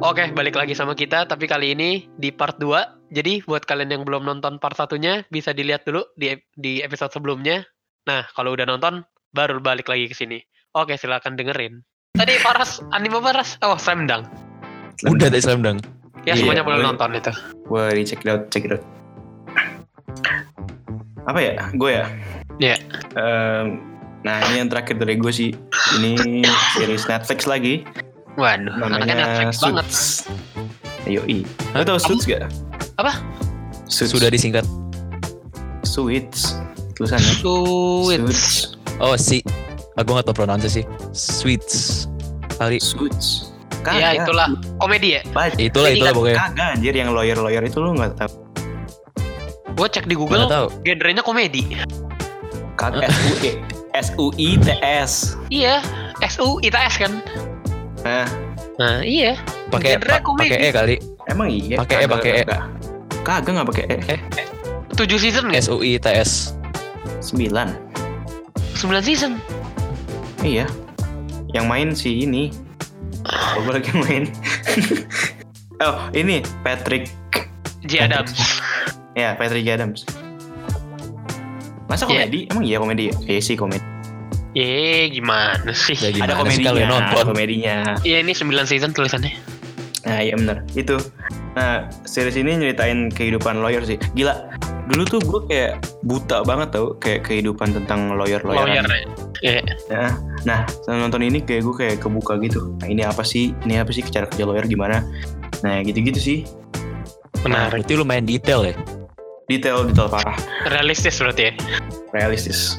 Oke, balik lagi sama kita, tapi kali ini di part 2. Jadi buat kalian yang belum nonton part satunya, bisa dilihat dulu di di episode sebelumnya. Nah, kalau udah nonton, baru balik lagi ke sini. Oke, silakan dengerin. Tadi Paras, anime Paras, oh Slam Dunk. Udah dari Slam Dunk. Ya, Iya, semuanya boleh boleh. nonton itu. Di check it out, check it out. Apa ya? Gue ya? Iya. Em, nah ini yang terakhir dari gue sih. Ini series Netflix lagi. Waduh, Namanya Netflix banget. Suits. Yoi. Lo tau Suits gak? Apa? Suits. Sudah disingkat. Suits. Tulisannya. Suits. Oh si. Aku nggak tahu pronunciasi. Sweets. Kali. Suits. Ya, itulah. Komedi ya? Baca. Itulah itulah pokoknya. Kagak anjir yang lawyer-lawyer itu lu gak tau. Gue cek di Google, Nggak tahu. genrenya komedi. Kagak. S-U-I. S-U-I-T-S. Iya, SU ITS kan? Nah, Nah, iya. Pakai Genre pa- komedi. pakai E kali. emang iya. Pakai E, pakai E. kagak. Kagak gak pakai E. 7 season nggak? S U I T S. 9. 9 season. Iya. Yang main si ini. Oh, gue lagi main. oh, ini Patrick. J. Adams. Ya, Patrick Adams. Masa Iya. komedi? Emang iya komedi? ya? Iya sih komedi. Eh, gimana sih? Ya gimana ada sih komedinya. kalian nonton? Komedinya. Iya, ini 9 season tulisannya. Nah, iya bener. Itu. Nah, series ini nyeritain kehidupan lawyer sih. Gila. Dulu tuh gue kayak buta banget tau. Kayak kehidupan tentang lawyer-lawyer. Lawyer. Iya. Nah, nah, setelah nonton ini kayak gue kayak kebuka gitu. Nah, ini apa sih? Ini apa sih cara kerja lawyer gimana? Nah, gitu-gitu sih. Menarik. Berarti lumayan detail ya. Detail, detail parah. Realistis berarti ya. Realistis.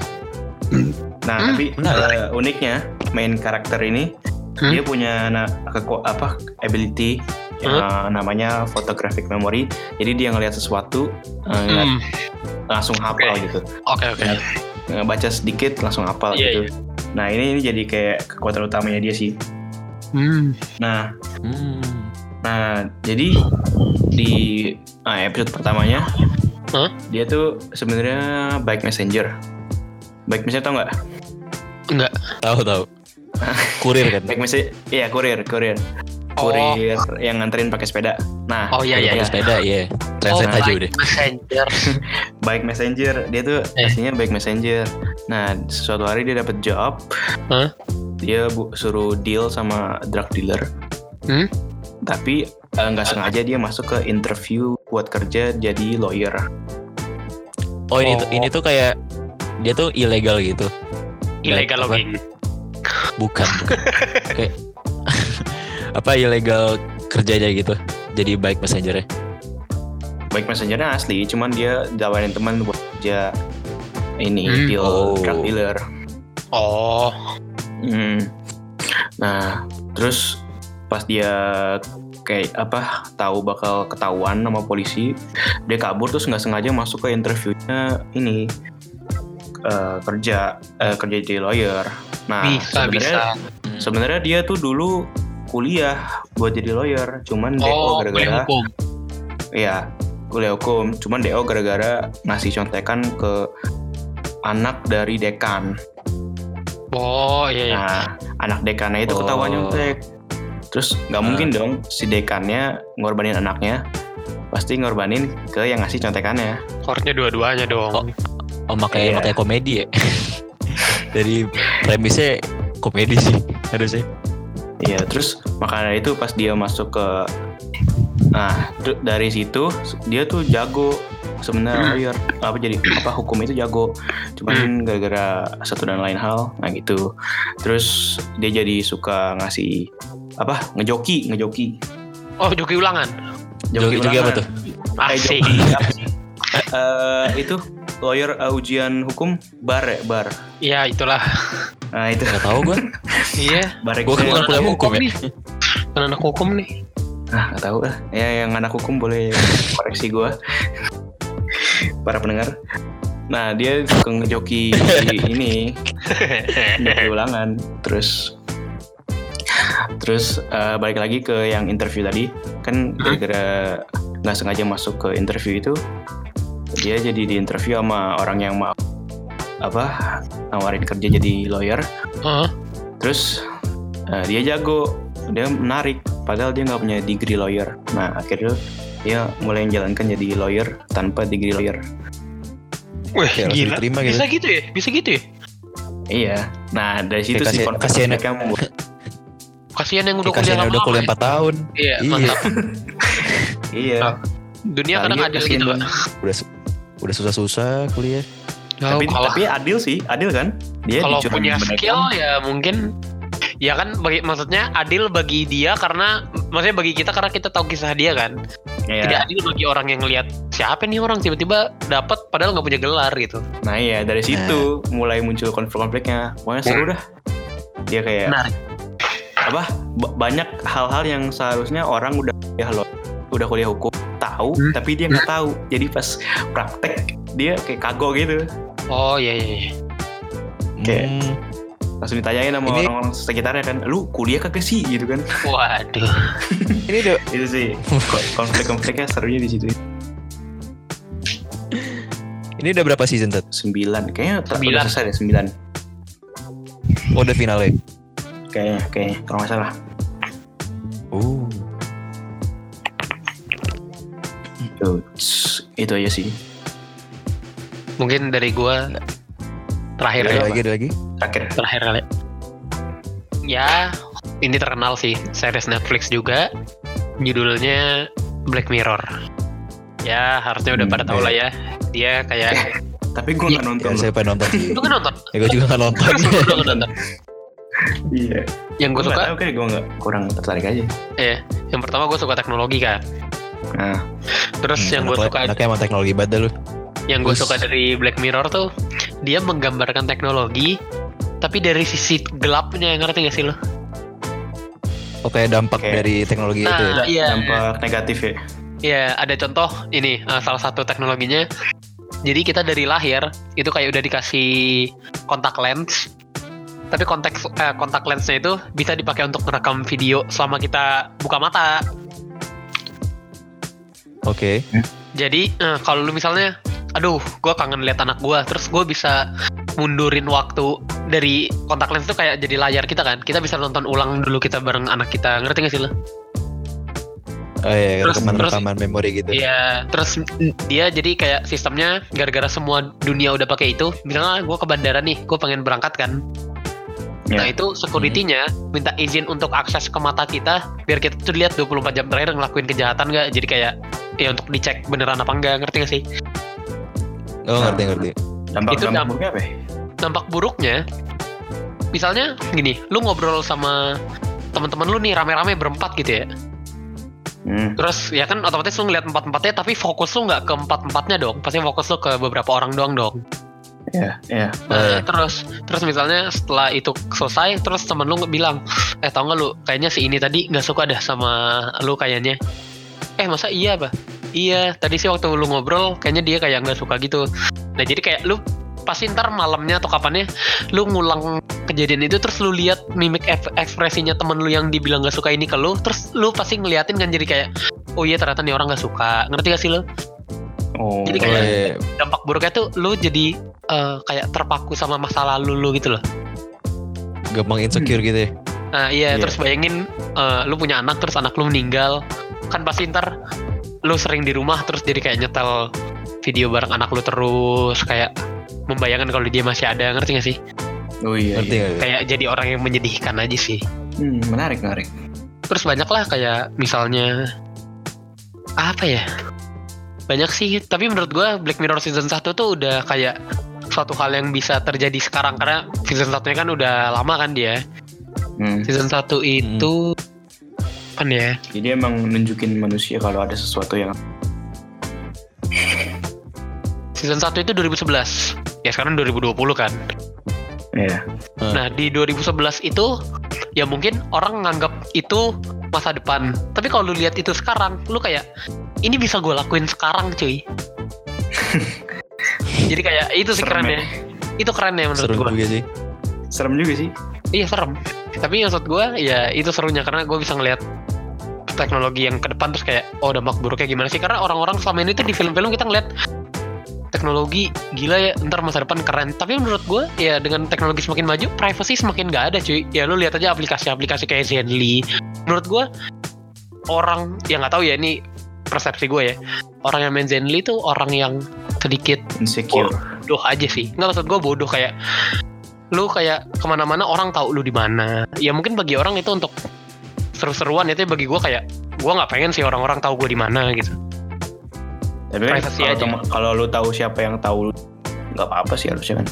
Nah, Hmm, tapi eh, uniknya main karakter ini Hmm? dia punya keku- apa ability yang eh, namanya photographic memory. Jadi dia ngelihat sesuatu eh, ngeliat- Hmm. langsung hafal Oke. gitu. Oke, oke. Ngebaca sedikit langsung hafal Iya, gitu. Nah, ini ini jadi kayak kekuatan utamanya dia sih. Hmm. Nah, Hmm. Nah, jadi di ah, episode pertamanya, Hah? dia tuh sebenarnya bike messenger. Bike messenger tau nggak? Enggak. Tahu tahu. Kurir kan. Bike messenger, iya kurir, kurir, Oh. kurir yang nganterin pakai sepeda. Nah, Oh iya iya. Pakai iya. sepeda iya. Translate oh, aja udah. Messenger. bike messenger, dia tuh Eh. aslinya bike messenger. Nah, suatu hari dia dapat job, Hah? dia bu- suruh deal sama drug dealer. Hmm? Tapi eh, nggak sengaja dia masuk ke interview buat kerja jadi lawyer. Oh ini Oh. tuh ini tuh kayak dia tuh ilegal gitu. Illegal Apa? logging. Bukan. bukan. kayak apa ilegal kerja aja gitu. Jadi baik messengernya. Bike messengernya asli, cuman dia ditawarin teman buat kerja ini Hmm. deal Oh. drug dealer. Oh. Hmm. Nah, terus pas dia kayak apa tahu bakal ketahuan sama polisi, dia kabur terus nggak sengaja masuk ke interviewnya ini eh, kerja eh, kerja jadi lawyer. Nah, bisa sebenarnya bisa. sebenarnya dia tuh dulu kuliah buat jadi lawyer, cuman Oh, kuliah gara-gara. Iya, kuliah hukum. Cuman DO gara-gara ngasih contekan ke anak dari dekan. Oh iya iya. Nah, anak dekannya itu ketahuan Oh. nyontek. Terus nggak Ah. mungkin dong si dekannya ngorbanin anaknya. Pasti ngorbanin ke yang ngasih contekannya. Harusnya dua-duanya dong. Oh makanya Iya. makanya komedi ya. Dari premisnya komedi sih harusnya. Iya, terus makanya itu pas dia masuk ke Nah, dari situ dia tuh jago sebenarnya Hmm. lawyer apa jadi apa hukum itu jago cuman gara-gara satu dan lain hal nah gitu terus dia jadi suka ngasih apa ngejoki ngejoki Oh, joki ulangan. Joki, joki apa ulangan. tuh? Eh, Asik. joki apa sih? Eh, itu lawyer eh, ujian hukum bar ya bar Iya, itulah. nah itu Gak tahu gue. Iya. bar Gua kan bukan kuliah hukum ya. nih. Kan anak hukum nih. ah nggak tahu lah ya yang anak hukum boleh koreksi gue para pendengar. Nah dia suka ngejoki ini ngejoki ulangan. Terus terus eh, balik lagi ke yang interview tadi. Kan gara-gara nggak sengaja masuk ke interview itu dia jadi di interview sama orang yang mau apa nawarin kerja jadi lawyer. Heeh. terus eh, dia jago dia menarik padahal dia nggak punya degree lawyer. Nah akhirnya dia mulai menjalankan jadi lawyer tanpa degree lawyer Wih, Kayak langsung gila. diterima gitu. Bisa gitu ya? Bisa gitu ya? iya nah dari situ Kayak sih konflik kasihan- membuat Kasihan yang udah Kayak kuliah kasihan udah kuliah ya. 4 tahun. Iya, Iya. mantap. iya Ah, Dunia kadang Kalian adil gitu, Pak. Udah udah susah-susah kuliah. tapi kalau tapi adil sih adil kan dia kalau dicurang punya skill ya mungkin ya kan bagi maksudnya adil bagi dia karena maksudnya bagi kita karena kita tahu kisah dia kan Iya. tidak adil bagi orang yang lihat siapa nih orang tiba-tiba dapat padahal nggak punya gelar gitu Nah iya dari situ mulai muncul konflik-konfliknya. Pokoknya seru dah. Dia kayak menarik apa? ba- banyak hal-hal yang seharusnya orang udah kuliah lo, udah kuliah hukum tahu, Hmm. tapi dia nggak tahu. Jadi pas praktek dia kayak kagok gitu. oh iya iya iya. Oke. Hmm, Langsung ditanyain sama Ini- orang-orang sekitarnya kan, lu kuliah kagak sih gitu kan? waduh ini udah Itu sih ko- konflik-konfliknya serunya di situ. ini udah berapa season Tat? Sembilan, kayaknya ter- Sembilan. udah selesai deh sembilan. Oh, udah finalnya. Kayaknya, kayaknya kalau nggak salah. Oh. Tuh, tss, itu aja sih. mungkin dari gua terakhir Ada ya lagi, ada lagi. Terakhir. terakhir kali ya ini terkenal sih series Netflix juga judulnya Black Mirror ya harusnya udah Hmm, pada tahu iya. lah ya dia kayak Tapi gue nggak nonton. Ya, saya pengen nonton sih. lu kan nonton ya, gue juga nonton. Nggak nonton Iya. yang gue Gue suka kayak gue nggak kurang tertarik aja. ya yang pertama gue suka teknologi kan Nah, terus yang gue suka Anaknya emang teknologi banget lu. yang gue suka dari Black Mirror tuh dia menggambarkan teknologi tapi dari sisi gelapnya ngerti gak sih lo? Oh kayak dampak Kayak- dari teknologi itu ya. Nah, iya. dampak negatif ya. Ya, ada contoh ini uh, salah satu teknologinya. Jadi kita dari lahir itu kayak udah dikasih kontak lens. Tapi konteks eh, kontak lensnya itu bisa dipakai untuk merekam video selama kita buka mata. Oke. Jadi eh, kalau lu misalnya, aduh, gue kangen lihat anak gue, terus gue bisa mundurin waktu dari kontak lens itu kayak jadi layar kita kan. Kita bisa nonton ulang dulu kita bareng anak kita. Ngerti gak sih lo? Oh iya, Terus- rekaman-rekaman memori gitu. Iya, terus dia jadi kayak sistemnya gara-gara semua dunia udah pakai itu. Misalnya gue ke bandara nih, gue pengen berangkat kan. Nah Ya. itu security-nya minta izin untuk akses ke mata kita biar kita tuh lihat 24 jam terakhir ngelakuin kejahatan nggak. Jadi kayak ya untuk dicek beneran apa enggak, ngerti gak sih? Oh ngerti ngerti. Dampak Itu dampak damp- buruknya apa? ya? Dampak buruknya, misalnya gini, lu ngobrol sama teman-teman lu nih rame-rame berempat gitu ya. Hmm. Terus ya kan otomatis lu ngeliat empat-empatnya tapi fokus lu nggak ke empat-empatnya dong. Pasti fokus lu ke beberapa orang doang dong. Ya, ya. Nah, Eh. terus terus misalnya setelah itu selesai terus temen lu bilang eh tau nggak lu kayaknya si ini tadi nggak suka dah sama lu kayaknya eh masa iya bah iya tadi sih waktu lu ngobrol kayaknya dia kayak nggak suka gitu nah jadi kayak lu pasti ntar malamnya atau kapannya lu ngulang kejadian itu terus lu lihat mimik ek- ekspresinya temen lu yang dibilang nggak suka ini ke lu terus lu pasti ngeliatin kan jadi kayak oh iya ternyata nih orang nggak suka ngerti gak sih lu Oh. Jadi kayak- iya. dampak buruknya tuh lu jadi eh, kayak terpaku sama masa lalu lu gitu loh gampang insecure gitu ya. Nah iya, Iya. terus bayangin eh, lu punya anak terus anak lu meninggal, kan pasti ntar lu sering di rumah terus jadi kayak nyetel video bareng anak lu terus kayak membayangkan kalau dia masih ada, ngerti gak sih? Oh iya. Ngerti iya. Kayak jadi orang yang menyedihkan aja sih. Hmm, menarik, menarik. Terus banyak lah kayak misalnya apa ya? Banyak sih, tapi menurut gua Black Mirror season 1 tuh udah kayak suatu hal yang bisa terjadi sekarang karena season satunya kan udah lama kan dia. Hmm. Season 1 itu kan ya Jadi emang nunjukin manusia kalau ada sesuatu yang Season 1 itu 2011. Ya sekarang 2020 kan. ya. Nah, di 2011 itu ya mungkin orang nganggap itu masa depan. Tapi kalau lu lihat itu sekarang, lu kayak ini bisa gue lakuin sekarang, cuy. Jadi kayak itu sih Serem kerennya. Itu kerennya menurut Seru gue. juga sih. Serem juga sih. Iya serem. Tapi maksud gue ya itu serunya karena gue bisa ngeliat teknologi yang ke depan terus kayak oh dampak buruknya gimana sih? Karena orang-orang selama ini tuh di film-film kita ngeliat teknologi gila ya ntar masa depan keren. Tapi menurut gue ya dengan teknologi semakin maju privacy semakin nggak ada cuy. Ya lu lihat aja aplikasi-aplikasi kayak Zenly. Menurut gue orang yang nggak tahu ya ini persepsi gue ya. Orang yang main Zenly tuh orang yang sedikit insecure. bodoh aja sih. Nggak maksud gue bodoh kayak lu kayak ke mana-mana orang tahu lu di mana. Ya mungkin bagi orang itu untuk seru-seruan itu bagi gue kayak gue nggak pengen sih orang-orang tahu gue di mana gitu. Tapi kan kalau aja. tem- kalau lu tahu siapa yang tahu lu, nggak apa-apa sih harusnya kan?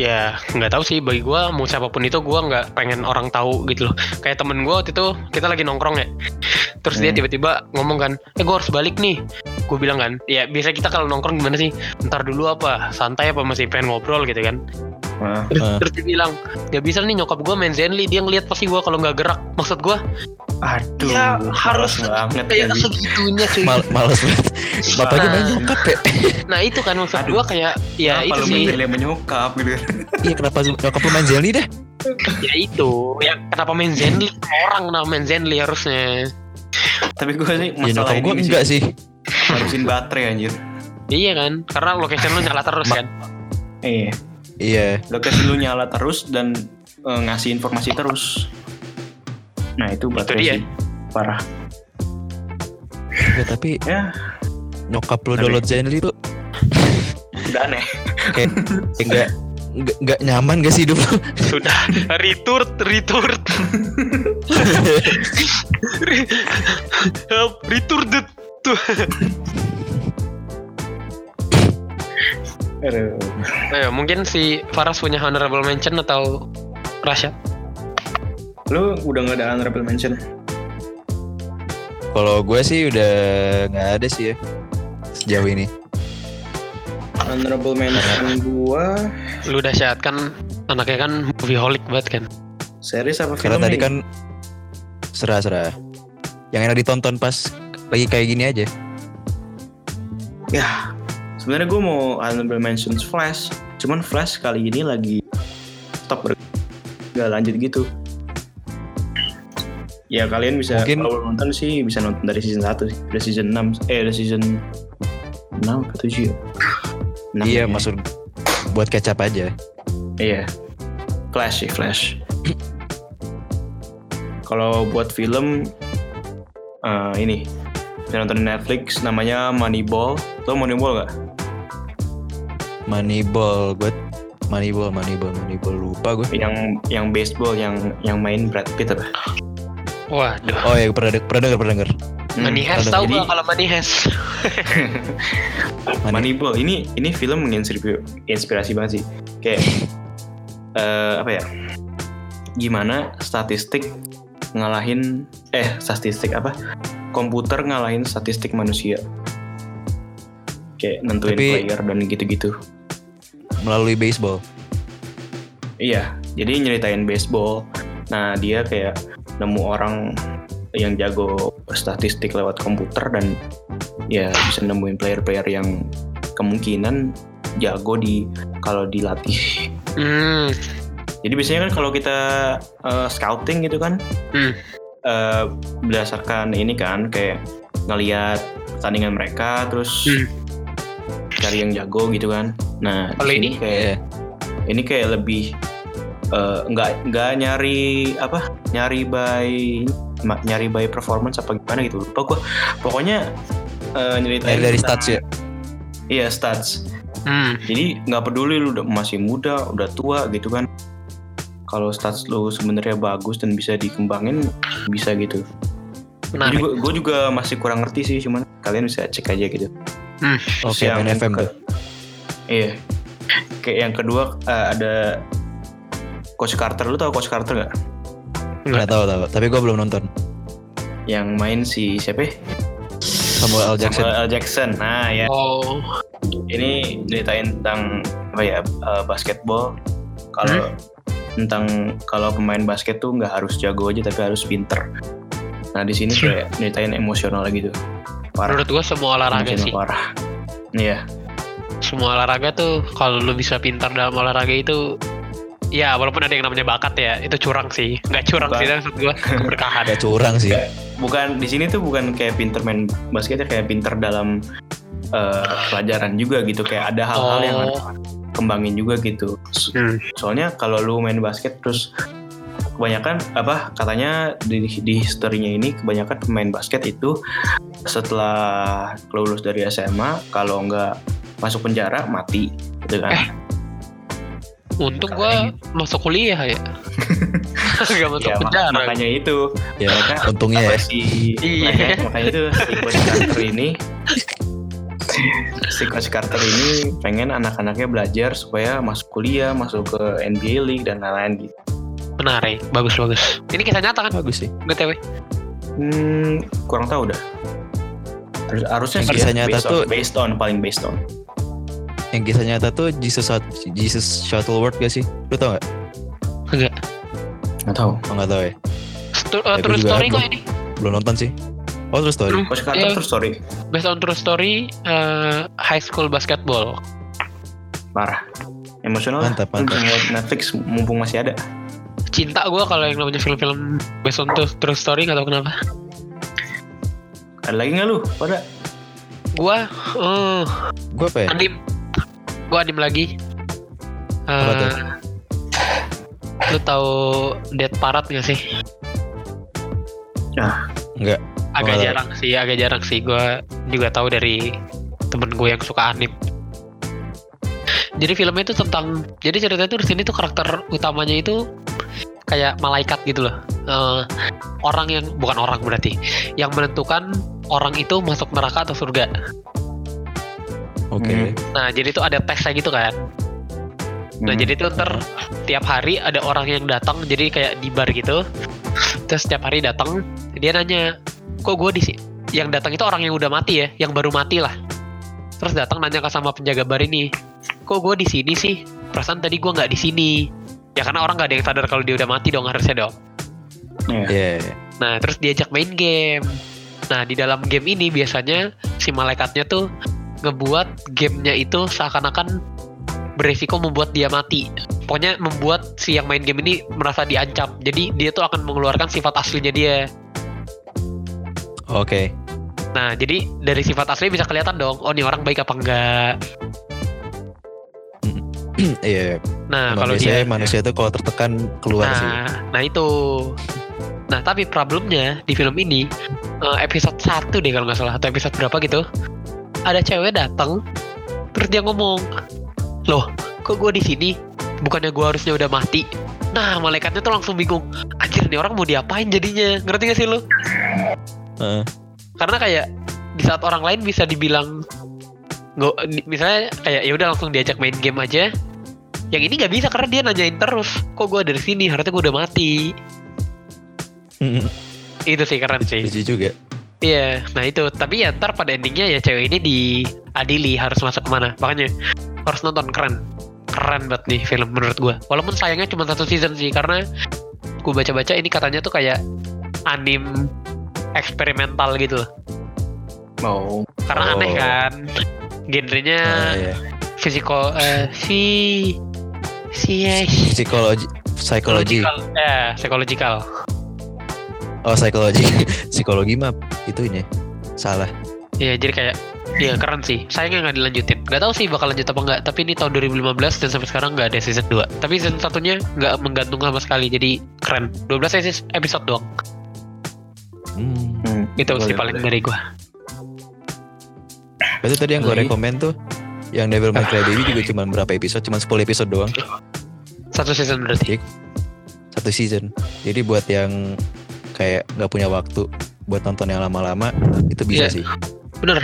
Ya nggak tahu sih. Bagi gue mau siapa pun itu gue nggak pengen orang tahu gitu loh. Kayak temen gue waktu itu kita lagi nongkrong ya. Terus dia Hmm. tiba-tiba ngomong kan eh gue harus balik nih. Gue bilang kan ya biasa kita kalau nongkrong gimana sih? Ntar dulu apa? Santai apa masih pengen ngobrol gitu kan Nah, terus, Ah. terus dia bilang gak bisa nih nyokap gue main Zenly dia ngeliat pasti gue kalau nggak gerak. Maksud gue aduh Ya, harus banget kayak jadi. segitunya cuy. Mal males banget. Bapaknya main nyokap ya. nah itu kan maksud gue kayak ya Kenapa itu lu sih. manggilnya menyokap gitu? Iya kenapa nyokap lu main Zelly deh? ya itu ya kenapa main Zenly orang kenapa main Zenly harusnya. Tapi gue sih Ya masalah nyokap ini gue enggak sih. harusin baterai anjir. Iya kan karena location lu nyala terus Ma- kan. Iya Iya. lokasi lu nyala terus dan eh, ngasih informasi terus. Nah itu baterai dia. sih parah. Ya, tapi ya. nyokap lu Tapi- download Zenly tuh udah aneh. Kayak enggak enggak enggak nyaman gak sih hidup lu? sudah. Retort retort. Retort the tuh Aduh. Ayo, mungkin si Faras punya honorable mention atau Rasya lu udah nggak ada honorable mention Kalau gue sih udah nggak ada sih ya sejauh ini. honorable mention gua lu dahsyat kan anaknya kan movieaholic banget kan series apa film Karena tadi kan serah-serah. Yang enak ditonton pas lagi kayak gini aja. ya sebenarnya gue mau honorable mention Flash. Cuman Flash kali ini lagi stop ber- nggak lanjut gitu. Ya kalian bisa Mungkin- kalau nonton sih bisa nonton dari season 1 sih. Udah season 6 eh udah season 6 ke 7 ya. 6 iya, ya. maksud buat kecap aja. iya. Flash sih Flash. Kalau buat film eh, ini saya nonton di Netflix namanya Moneyball lo Moneyball gak? Moneyball, gue Moneyball, Moneyball, Moneyball lupa gue. yang yang baseball yang yang main Brad Pitt apa? waduh Oh ya pernah deng- pernah denger pernah denger. Hmm, Money Has ada- tahu gak kalau Money Has Money- Moneyball ini ini film menginspirasi inspirasi banget sih. Kayak eh, apa ya? Gimana statistik ngalahin eh statistik apa? Komputer ngalahin statistik manusia. Kayak nentuin Tapi- player dan gitu-gitu. melalui baseball. Iya, jadi nyeritain baseball. Nah, dia kayak nemu orang yang jago statistik lewat komputer dan ya bisa nemuin player-player yang kemungkinan jago di kalau dilatih. hmm, Jadi biasanya kan kalau kita eh, scouting gitu kan, Hmm. Eh, berdasarkan ini kan kayak ngelihat pertandingan mereka, terus Hmm. cari yang jago gitu kan. Nah, sini ini? kayak Iya. ini kayak lebih eh, nggak nggak nyari apa nyari by nyari by performance apa gimana gitu lupa gua pokoknya eh, nyeritain Dari, dari stats ya. iya stats hmm. jadi nggak peduli lu udah masih muda udah tua gitu kan kalau stats lu sebenarnya bagus dan bisa dikembangin bisa gitu jadi gue juga masih kurang ngerti sih cuman kalian bisa cek aja gitu Terus Oke, yang main FM ke- iya kayak yang kedua eh, ada Coach Carter lu tau Coach Carter nggak Nggak tahu tahu, tapi gue belum nonton. yang main si siapa ya? Samuel L. Jackson. Samuel L. Jackson. Nah ya, oh ini ceritain tentang apa ya uh, basketball. Kalau tentang kalau pemain basket tuh nggak harus jago aja tapi harus pinter. Nah di sini kayak ceritain emosional gitu. Parah. menurut gua semua olahraga Emosional sih Parah. Iya. semua olahraga tuh kalau lu bisa pintar dalam olahraga itu ya walaupun ada yang namanya bakat ya itu curang sih nggak curang Bukan. sih maksud gua keberkahan Gak curang sih. Bukan di sini tuh bukan kayak pinter main basket ya kayak pinter dalam eh, pelajaran juga gitu kayak ada hal-hal yang Oh. harus kembangin juga gitu So- Hmm. soalnya kalau lu main basket terus kebanyakan apa katanya di, di historinya ini kebanyakan pemain basket itu setelah lulus dari SMA kalau nggak masuk penjara mati gitu kan Eh, Untung gue masuk kuliah ya. Gak masuk Ya, mak- penjara. makanya itu Ya, mereka untungnya apa ya. si Iya. makanya, makanya itu Carter ini si Coach Carter ini pengen anak-anaknya belajar supaya masuk kuliah, masuk ke NBA League dan lain-lain gitu. Menarik, bagus bagus. Ini kisah nyata kan? Bagus sih. BTW. Hmm, kurang tahu dah. Harus- Harusnya sih kisah ya, nyata based on, tuh- based on paling based on. Yang kisah nyata tuh Jesus Jesus Shuttleworth gak sih? Lu tau gak? Enggak. Nggak tahu. Oh gak tau ya. Stu- uh, Ya, true juga story kok ini. Belum nonton sih. Oh terus story. Hmm. Coach Carter Iya. terus sorry Based on true story uh, high school basketball. parah. Emosional. Mantap, mantap. Netflix mumpung masih ada. Cinta gue kalau yang namanya film-film based on true, true story gak tau kenapa. Ada lagi nggak lu? Pada? Gue uh, Gue apa ya? anim. Gue anim lagi. Apa tuh? Uh, lu tahu Dead Parrot gak sih? Enggak. Agak Oh, jarang sih, agak jarang sih. Gue juga tahu dari temen gue yang suka anim. Jadi filmnya itu tentang, jadi ceritanya itu di sini tuh karakter utamanya itu kayak malaikat gitu loh. Eh, orang yang bukan orang berarti, yang menentukan orang itu masuk neraka atau surga. Oke. Hmm. Nah jadi itu ada tesnya gitu kan. Nah Hmm. jadi itu ntar tiap hari ada orang yang datang, jadi kayak di bar gitu. Terus setiap hari datang, dia nanya, kok gue di sini? Yang datang itu orang yang udah mati ya, yang baru mati lah. Terus datang nanya ke sama penjaga bar ini, kok gue di sini sih? Perasaan tadi gue nggak di sini. Ya karena orang nggak ada yang sadar kalau dia udah mati dong harusnya dong. Iya. Iya. Nah, terus diajak main game. Nah, di dalam game ini biasanya si malaikatnya tuh ngebuat gamenya itu seakan-akan beresiko membuat dia mati. Pokoknya membuat si yang main game ini merasa diancam. Jadi dia tuh akan mengeluarkan sifat aslinya dia. Oke. Nah, jadi dari sifat asli bisa kelihatan dong, oh ini orang baik apa enggak. Iya. Nah, Emang kalau biasanya dia manusia tuh kalau tertekan keluar sih. Nah, nah itu. Nah, tapi problemnya di film ini eh, episode 1 deh kalau nggak salah atau episode berapa gitu. Ada cewek datang terus dia ngomong, "Loh, kok gue di sini? Bukannya gue harusnya udah mati?" Nah, malaikatnya tuh langsung bingung. Anjir, nih orang mau diapain jadinya? Ngerti gak sih lu? Karena kayak di saat orang lain bisa dibilang nggak misalnya kayak ya udah langsung diajak main game aja. Yang ini nggak bisa karena dia nanyain terus kok gue dari sini? Harusnya gue udah mati. Itu sih keren sih. Lucu juga. iya nah itu. Tapi ya ntar pada endingnya ya cewek ini diadili harus masuk ke mana. Makanya harus nonton keren. Keren banget nih film menurut gue walaupun sayangnya cuma satu season sih karena gue baca-baca ini katanya tuh kayak anim eksperimental gitu loh Oh. karena aneh Oh. kan genrenya Ah, iya. physical eh si si Psikologi, psikologi. psychological eh psychological Oh psikologi, psikologi mah itunya salah. Iya jadi kayak Iya keren sih Sayangnya nggak dilanjutin Gak tahu sih bakal lanjut apa nggak Tapi ini tahun 2015 Dan sampai sekarang nggak ada season 2 Tapi season satunya nggak menggantung sama sekali Jadi keren 12 episode- episode doang Hmm. Hmm. Itu sih paling boleh. dari gua Berarti tadi yang gue rekomend tuh yang Devil May Cry Baby juga cuma berapa episode? Cuma 10 episode doang. Satu season berarti Satu season. Jadi buat yang kayak nggak punya waktu buat nonton yang lama-lama itu bisa Iya. sih. Bener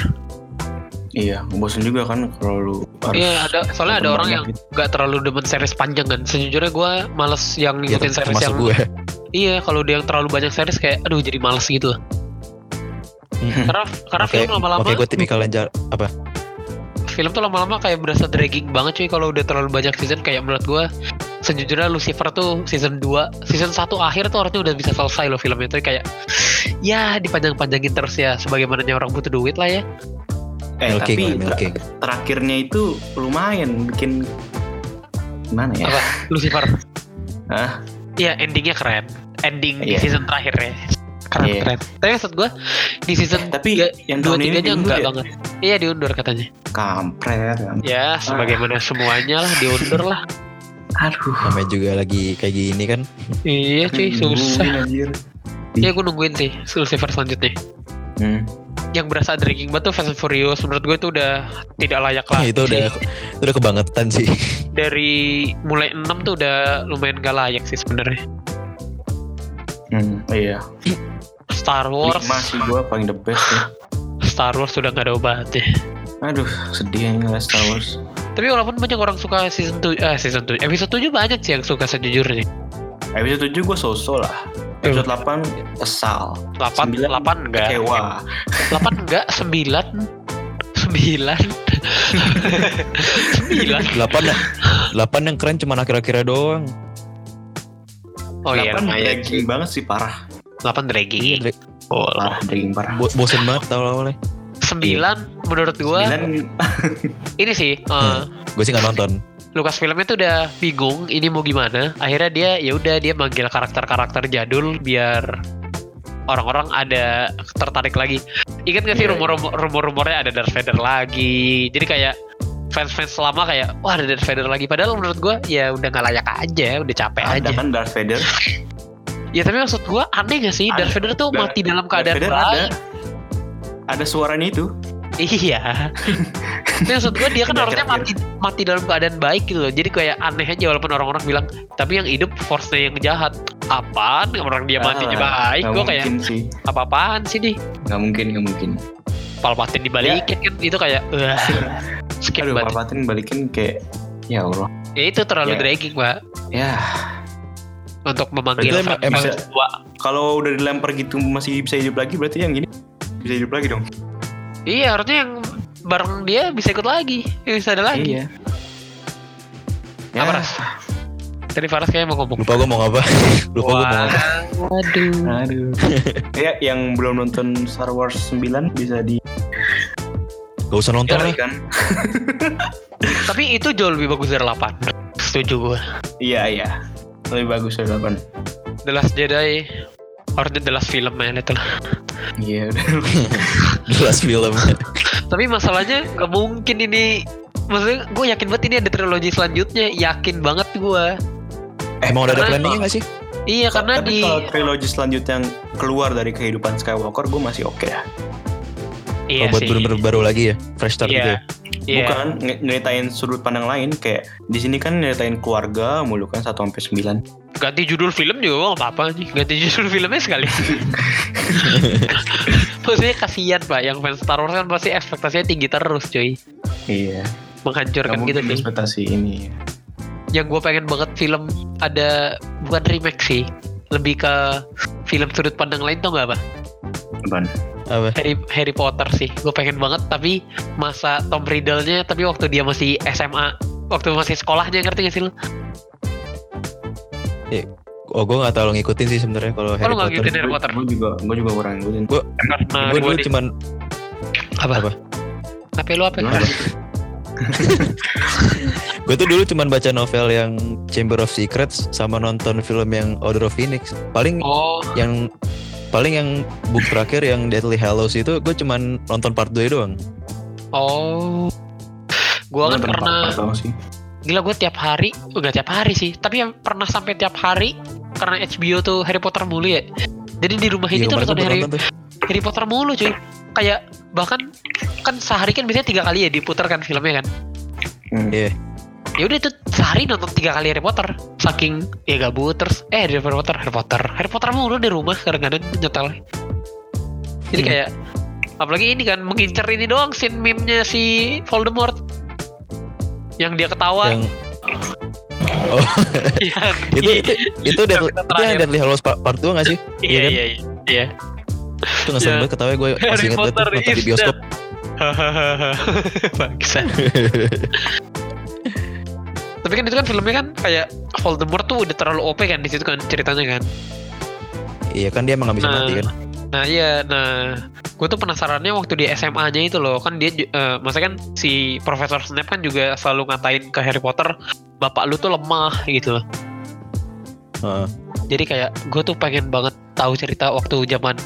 Iya, bosen juga kan kalau lu harus Iya ada Soalnya ada orang yang gitu. nggak terlalu demen series panjang kan Sejujurnya gua males yang Ya ngikutin series termasuk yang gue. Iya kalau dia yang terlalu banyak series kayak Aduh jadi males gitu Karena karena Oke, film lama-lama oke gue tipikal yang jar- apa? film tuh lama-lama kayak berasa dragging banget cuy kalau udah terlalu banyak season kayak menurut gua sejujurnya Lucifer tuh season 2 season 1 akhir tuh harusnya udah bisa selesai loh filmnya tuh kayak ya dipanjang-panjangin terus ya sebagaimananya orang butuh duit lah ya Eh, milking tapi lah, ter- milking. terakhirnya itu lumayan bikin gimana ya? apa Lucifer Hah? Iya endingnya keren ending di Iya. season terakhir ya keren Iya. keren tapi maksud gue di season Tapi tiga, yang dua tahun ini tiganya diundur enggak ya? banget iya diundur katanya Kampret. kampret. ya sebagaimana semuanya lah diundur lah Aduh. Namanya juga lagi kayak gini kan. iya cuy susah. Iya gue nungguin sih Lucifer selanjutnya Hmm. Yang berasa dragging banget tuh Fast and Furious Menurut gue itu udah tidak layak lah itu udah itu udah kebangetan sih. Dari mulai 6 tuh udah lumayan gak layak sih sebenarnya Hmm, iya. Star Wars Lima sih gue paling the best ya. Star Wars sudah gak ada obatnya Aduh, sedih yang ngeliat Star Wars. Tapi walaupun banyak orang suka season 7 eh, season 7 Episode 7 banyak sih yang suka sejujurnya Episode 7 gue so-so lah. Episode 8 kesal. 8, Sembilan 8 enggak? Kecewa. 8 enggak? 9 9 9 Delapan delapan yang keren cuma akhir-akhirnya doang. Oh iya 8 lumayan dragging banget sih parah. 8 dragging? Dra- Oh Parah, dragging parah. Bo- bosen banget tau awalnya. 9 menurut gua. 9 ini sih eh, Gue sih nggak nonton. Lukas filmnya tuh udah bingung ini mau gimana. Akhirnya dia ya udah dia manggil karakter-karakter jadul biar orang-orang ada tertarik lagi. Ingat gak sih Iya, rumor rumor-rumornya ada Darth Vader lagi. Jadi kayak fans-fans lama kayak wah ada Darth Vader lagi. Padahal menurut gua ya udah nggak layak aja, udah capek ada aja. kan Darth Vader. Ya tapi maksud gua aneh gak sih Ada. Darth Vader tuh Darth- mati dalam Darth keadaan Vader ada. baik. Ada suaranya itu. Iya. Tapi maksud gue dia kan harusnya mati. Mati dalam keadaan baik gitu loh. Jadi kayak aneh aja walaupun orang-orang bilang tapi yang hidup force-nya yang jahat. Apaan? Orang dia matinya Ah, baik. Gue kayak sih. apa-apaan sih nih? Nggak mungkin, nggak mungkin. Palpatine dibalikin kan itu kayak wah, skip Aduh, banget. Palpatine balikin kayak ya Allah. Ya itu terlalu Ya. dragging, Mbak. Ya, Untuk memanggil emang- emang- tua. kalau udah dilempar gitu masih bisa hidup lagi berarti yang gini bisa hidup lagi dong. Iya, harusnya yang bareng dia bisa ikut lagi. Bisa ada lagi. Iya. Ya, Apa, Ras? Tadi Faras kayaknya mau ngomong. Lupa gue mau apa. Lupa gue mau Wah, apa. Waduh. Aduh. ya yang belum nonton Star Wars 9 bisa di Gak usah nonton lah. kan. Tapi itu jauh lebih bagus dari 8. Setuju gue. Iya, iya. Lebih bagus dari 8. The Last Jedi harusnya The Last film ya itu lah. Iya, udah. Jelas film. Tapi masalahnya gak mungkin ini Maksudnya gue yakin banget ini ada trilogi selanjutnya Yakin banget gue Emang udah ada planningnya gak sih? Iya karena Tapi di kalau trilogi selanjutnya yang keluar dari kehidupan Skywalker gue masih oke ya. Iya oh, buat sih bener-bener baru lagi ya? Fresh start gitu Iya ya? Iya Bukan nge- nyeritain sudut pandang lain kayak di sini kan nyeritain keluarga mulu kan 1 sampai 9. Ganti judul film juga gak apa-apa nih Ganti judul filmnya sekali Maksudnya kasihan pak Yang fans Star Wars kan pasti ekspektasinya tinggi terus cuy Iya. Menghancurkan gitu sih ekspektasi ini. Yang gue pengen banget film Ada Bukan remake sih Lebih ke Film sudut pandang lain tau gak apa Apaan? Apa? Harry Harry Potter sih gue pengen banget tapi masa Tom Riddle-nya tapi waktu dia masih SMA waktu masih sekolahnya ngerti gak sih lu? Oh gue gak tau ngikutin sih sebenarnya kalau Harry lu nggak Potter. ngikutin Harry Potter? Gue juga gue juga kurang ngikutin. Karena Gue dulu di- cuman apa? apa? Apa lu apa? Gimana? Gue tuh dulu cuman baca novel yang Chamber of Secrets sama nonton film yang Order of Phoenix. Paling Oh, yang paling yang book terakhir yang Deathly Hallows itu gue cuman nonton part 2 doang. oh. Gua kan pernah sih. gila gue tiap hari, enggak tiap hari sih, tapi yang pernah sampai tiap hari karena HBO tuh Harry Potter mulu ya. Jadi di rumah ini Iya, tuh nonton Harry, nonton tuh. Harry Potter mulu cuy. Kayak bahkan kan sehari kan biasanya tiga kali ya diputar kan filmnya kan. Hmm. Iya. Ya udah itu sehari nonton tiga kali Harry Potter saking ya gabut terus eh Harry Potter Harry Potter Harry Potter mulu di rumah kadang-kadang nyetel jadi Hmm. kayak apalagi ini kan mengincar ini doang scene meme-nya si Voldemort yang dia ketawa Yang Oh, yang itu itu itu, Episode itu yang. Deathly Hallows part, part 2 gak sih? iya iya kan? iya iya iya Itu Iya. banget ketawa gue masih banget tuh Potter nonton di bioskop. hahaha bangsa tapi kan itu kan filmnya kan kayak Voldemort tuh udah terlalu OP kan di situ kan ceritanya kan iya kan dia emang gak bisa Nah, mati kan. Nah iya, nah gue tuh penasarannya waktu di SMA-nya itu loh kan dia, ju- eh maksudnya kan si Profesor Snape kan juga selalu ngatain ke Harry Potter, bapak lu tuh lemah gitu loh. Heeh. Jadi kayak gue tuh pengen banget tahu cerita waktu zaman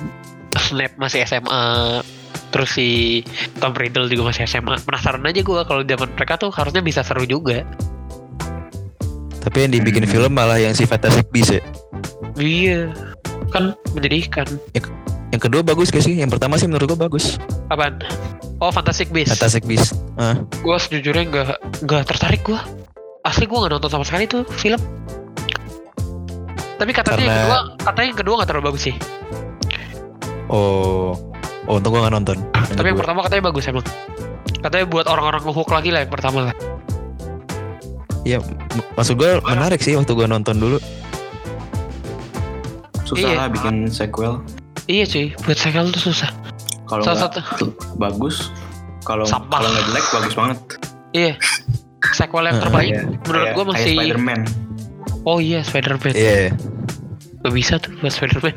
Snap masih SMA terus si Tom Riddle juga masih SMA penasaran aja gue kalau zaman mereka tuh harusnya bisa seru juga Tapi yang dibikin Hmm. film malah yang si Fantastic Beasts ya. iya kan menyedihkan Yang kedua bagus gak sih? Yang pertama sih menurut gua bagus. apaan oh Fantastic Beasts Fantastic Beasts. Ah, gue sejujurnya nggak nggak tertarik gue asli gue nggak nonton sama sekali tuh film tapi katanya yang Karena- kedua katanya yang kedua nggak terlalu bagus sih oh. Oh, untung gua gak nonton. tapi yang kedua. pertama katanya bagus emang katanya buat orang-orang ngehook lagi lah yang pertama lah Iya, maksud gua menarik sih waktu gua nonton dulu. Susah Iya. lah bikin sequel. iya cuy buat sequel tuh susah Kalau Salah nggak bagus, kalau kalau nggak jelek bagus banget. iya sequel yang terbaik menurut gue masih Spider-Man. oh iya Spider-Man Iya. Gak bisa tuh buat Spider-Man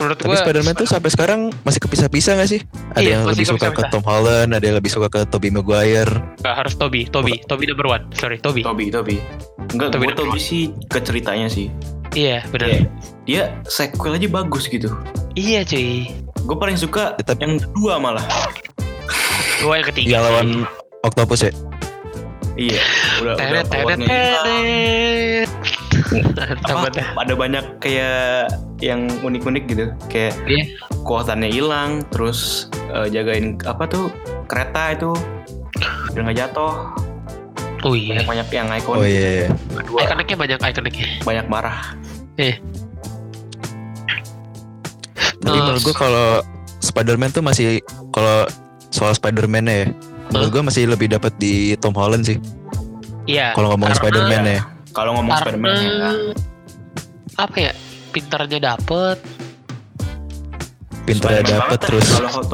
menurut Tapi gue Spider-Man tuh sampai sekarang masih kepisah-pisah gak sih? Ada Iya, yang lebih suka ke. Tom Holland, ada yang lebih suka ke Tobey Maguire. Gak harus Toby Toby Toby number one sorry Toby Toby, Toby. Enggak, Toby gue Toby sih ke ceritanya sih. iya benar Iya. Dia sequel aja bagus gitu. iya cuy Gue paling suka Tetap- yang kedua malah. gue yang ketiga Yang lawan Octopus ya? Iya, udah Teret, udah Apa, ada banyak kayak yang unik-unik gitu kayak Iya. kekuatannya hilang terus eh, jagain apa tuh kereta itu udah nggak jatuh Oh iya. banyak banyak yang ikonik Oh iya. iya. kedua Ikonnya banyak ikonnya. banyak marah Tapi Eh, menurut gua kalau Spider-Man tuh masih kalau soal Spider-Man ya, menurut gua masih lebih dapat di Tom Holland sih. Iya. Kalau ngomongin karena- Spider-Man ya. Kalau ngomong Spider-Man ya Karena apa ya? Pintarnya dapet. Pinternya Spider-Man banget terus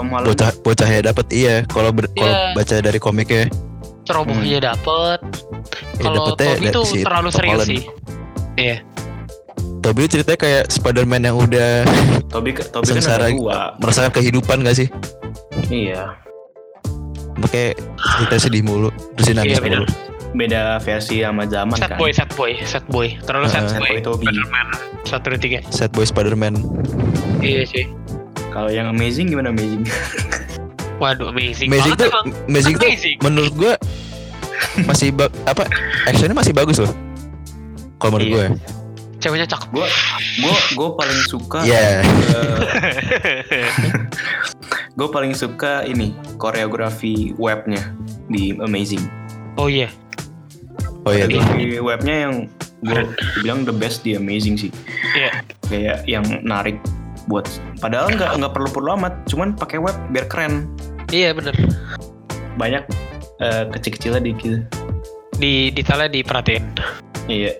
bocah bocahnya dapat iya. Kalau ber- kalau Iya. baca dari komiknya Cerobohnya dapet. ya Kalau dapetnya Toby tuh si terlalu Tom serius Holland. sih. Iya. Toby itu ceritanya kayak Spider-Man yang udah Toby Toby kan sengsara ada dua merasakan kehidupan gak sih? iya Makanya cerita sedih mulu, terus nangis Iya, bener. Beda versi sama zaman Sad kan boy, sad boy, sad boy. Terlalu sad Heeh. Sad boy. boy Spider-Man. Satu dan tiga. Sad boy Spider-Man. Iya sih. kalau yang amazing gimana amazing Waduh, amazing, banget tuh, emang. Magic tuh Amazing. menurut gua masih ba- apa actionnya masih bagus loh. Kalau menurut Iya. gue ya. Ceweknya cakep. gue gue gue paling suka Iya. gue paling suka ini koreografi webnya di Amazing oh iya. Oh iya tuh. koreografi webnya yang gue bilang the best di Amazing sih Iya. kayak yang narik buat padahal nggak nggak perlu perlu amat cuman pakai web biar keren Iya bener. banyak eh, kecil-kecilnya dikit Di detailnya diperhatiin. iya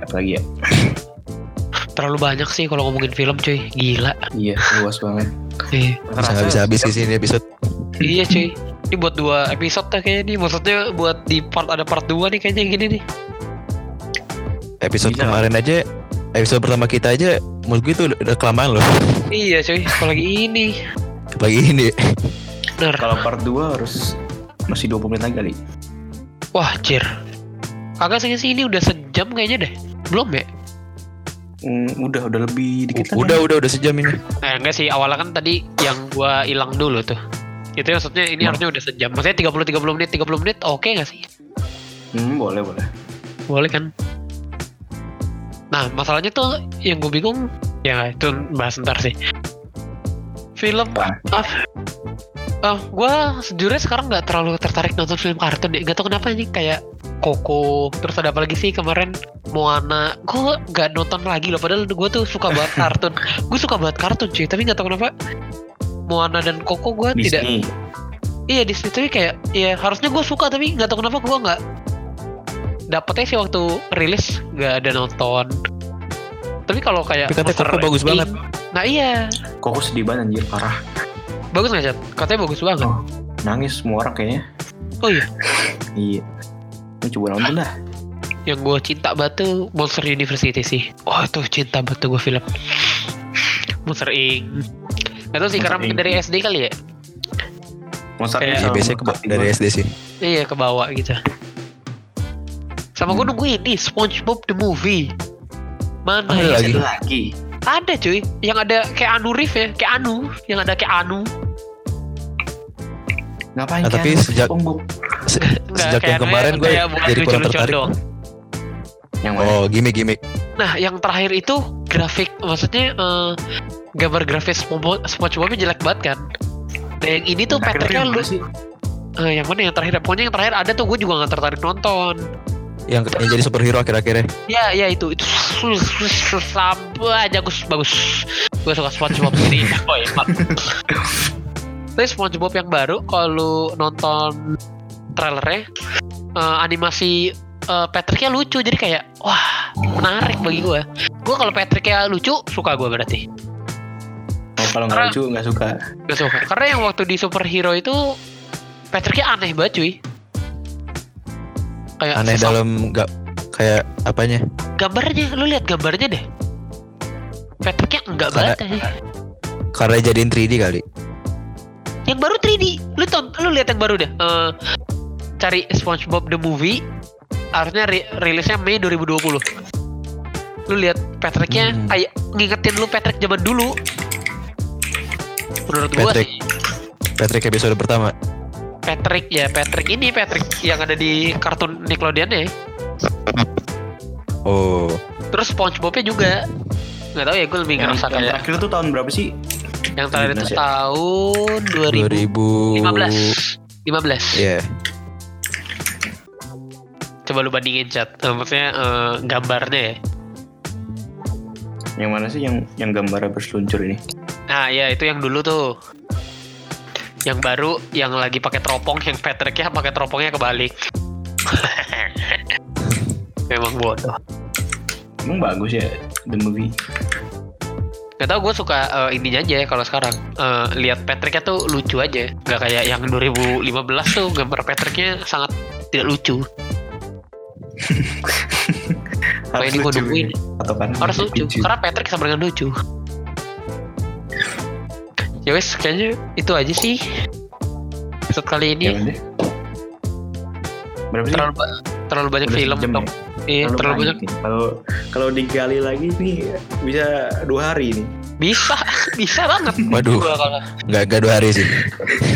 apalagi ya Terlalu banyak sih kalau ngomongin film cuy. Gila. iya luas banget Iya. Bisa nggak bisa habis di sini episode. iya cuy. Ini buat dua episode dah kayaknya nih. Maksudnya buat di part ada part 2 nih kayaknya gini nih. Episode Bisa. kemarin aja, episode pertama kita aja, menurut gue itu udah, udah kelamaan loh. Iya cuy. Apalagi ini. Apalagi ini. Bener. kalau part 2 harus masih 20 menit lagi kali Wah jir. Kagak sih sih ini udah sejam kayaknya deh. Belum ya? Hmm, udah udah lebih dikit lah. udah udah udah sejam ini. Eh enggak sih. Awalnya kan tadi yang gua hilang dulu tuh. Itu maksudnya ini harusnya udah sejam. Maksudnya 30-30 menit, 30 menit oke nggak sih? hmm, boleh boleh Boleh kan? Nah, masalahnya tuh yang gue bingung, ya itu bahas ntar sih. Film, Apaan? ah, ah gue sejujurnya sekarang nggak terlalu tertarik nonton film kartun deh. Gak tau kenapa nih kayak Coco, terus ada apa lagi sih kemarin Moana. Gue nggak nonton lagi loh, padahal gue tuh suka banget kartun. gue suka banget kartun cuy, tapi nggak tau kenapa Moana dan Coco gue tidak Iya di situ kayak ya harusnya gue suka tapi nggak tahu kenapa gue nggak dapetnya sih waktu rilis nggak ada nonton. Tapi kalau kayak Tapi katanya Monster Coco bagus banget. Nah iya kok sedih banget anjir parah bagus nggak Chat? Katanya bagus banget. Oh. nangis semua orang kayaknya Oh iya iya Lu coba nonton dah yang gue cinta banget tuh Monster University sih. Oh tuh cinta banget tuh gue film Monster Inc. Gak tau sih karena Inc. dari SD kali ya. Kayak- Inc. Ya, sama biasanya ke, dari. SD sih. Iya ke bawah gitu. Sama gue nungguin nih SpongeBob the movie. Mana Ada ya? lagi? Ada lagi. Ada cuy, yang ada kayak Anu Rif ya, kayak Anu, yang ada kayak Anu. Ngapain Nah, tapi kayak sejak- SpongeBob? Se- Enggak, sejak yang Anu kemarin ya, gue kayak buat jadi kurang tertarik. doang. Yang mana? Oh, gimmick-gimmick. Nah, yang terakhir itu grafik, maksudnya eh, gambar grafis SpongeBob, SpongeBobnya jelek banget kan. Nah, yang ini tuh Patricknya yang lu, sih? eh, yang mana yang terakhir? Pokoknya yang terakhir ada tuh gue juga gak tertarik nonton. Yang, yang jadi superhero akhir-akhirnya. Ya, ya itu itu sampai bagus bagus. Gue suka SpongeBob ini. Oh ya, Pak. Tapi SpongeBob yang baru kalau lu nonton trailernya eh, animasi eh, Patricknya lucu jadi kayak wah menarik bagi gue. Gue kalau Patricknya lucu suka gue berarti. Oh, kalau nggak lucu nggak suka. Gak suka. Karena yang waktu di superhero itu Patricknya aneh banget cuy. Kayak Aneh sesama- dalam nggak kayak apanya? gambarnya lu lihat gambarnya deh Patricknya enggak Karena- banget. Karena jadiin 3D kali. yang baru 3D lu ton lu lihat yang baru deh Eh, cari SpongeBob the movie harusnya ri- rilisnya Mei 2020 lu lihat Patricknya Hmm. kayak ngingetin lu Patrick zaman dulu menurut gua Patrick. sih Patrick episode pertama. Patrick ya Patrick ini Patrick yang ada di kartun Nickelodeon ya Oh, terus SpongeBobnya juga nggak tahu ya gue lebih Yang, ngerasa yang kayak terakhir tuh tahun berapa sih? yang terakhir itu tahun 2000 2015 15 Iya. Coba lu bandingin chat. Eh, maksudnya eh, gambarnya ya. Yang mana sih yang yang gambarnya berseluncur ini? nah ya itu yang dulu tuh. Yang baru yang lagi pakai teropong yang Patricknya pakai teropongnya kebalik. Memang bodoh. Emang bagus ya the movie. Gak tau gue suka eh, ininya aja ya kalau sekarang. Eh, lihat Patricknya tuh lucu aja. Nggak kayak yang 2015 tuh gambar Patricknya sangat tidak lucu Apa ini gua lucu nungguin? ya? Atau kan harus lucu karena Patrick sama dengan lucu ya wes kayaknya itu aja sih episode kali Ya ini. Berapa sih? terlalu terlalu banyak Udah film sejam dong ya? iya terlalu banyak nih. Kalau kalau digali lagi nih bisa dua hari nih. bisa bisa banget Waduh. Nggak nggak dua hari sih.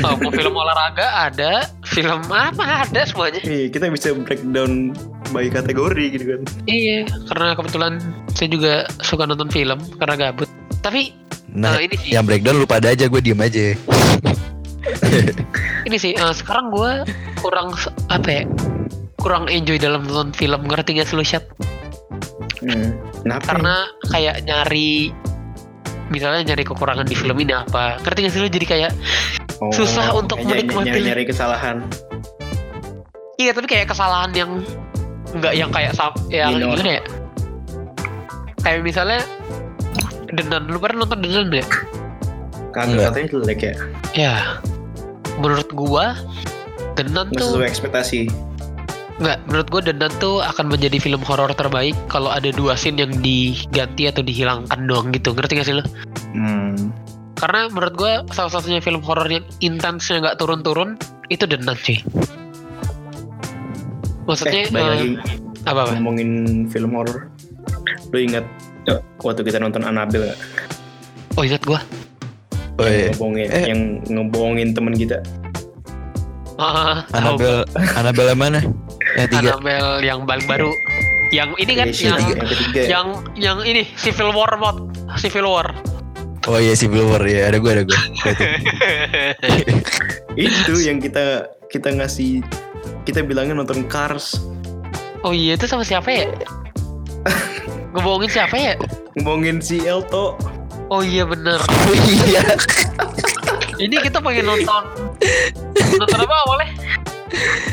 oh, mau film olahraga ada film apa ada semuanya Nih kita bisa breakdown by kategori gitu kan. iya karena kebetulan saya juga suka nonton film karena gabut tapi Nah, eh, ini sih yang breakdown lu pada aja gue diem aja. ini sih eh, sekarang gue kurang apa ya kurang enjoy dalam nonton film ngerti gak sih lu Syat? Hmm. Kenapa? karena kayak nyari misalnya nyari kekurangan di film ini apa ngerti gak sih lu jadi kayak Oh, susah untuk menikmati. Nyari, nyari kesalahan. iya tapi kayak kesalahan yang nggak yang kayak sam yang Minor. gimana ya kayak misalnya Denan lu pernah nonton Denan ya Kagak katanya jelek ya. ya menurut gua Denan tuh sesuai ekspektasi. nggak menurut gua Denan tuh akan menjadi film horor terbaik kalau ada dua scene yang diganti atau dihilangkan doang gitu ngerti gak sih lu Hmm. karena menurut gua salah satunya film horor yang intensnya nggak turun-turun itu Denan cuy maksudnya Eh, balik eh, lagi apa apa ngomongin film horor. Lu ingat waktu kita nonton Annabelle gak? oh ingat gua Oh iya. Ngebohongin, Eh. yang ngebohongin temen kita. Ah, Annabelle Annabelle yang mana? Yang tiga. Annabelle yang paling baru. Yang ini kan Reisi, yang yang yang yang ini Civil War mod Civil War. Oh iya Civil War ya ada gue ada gue. itu yang kita kita ngasih kita bilangnya nonton Cars oh iya itu sama siapa ya? Ngebohongin siapa ya? ngomongin si Elto Oh iya bener. Oh iya. Ini kita pengen nonton nonton apa awalnya?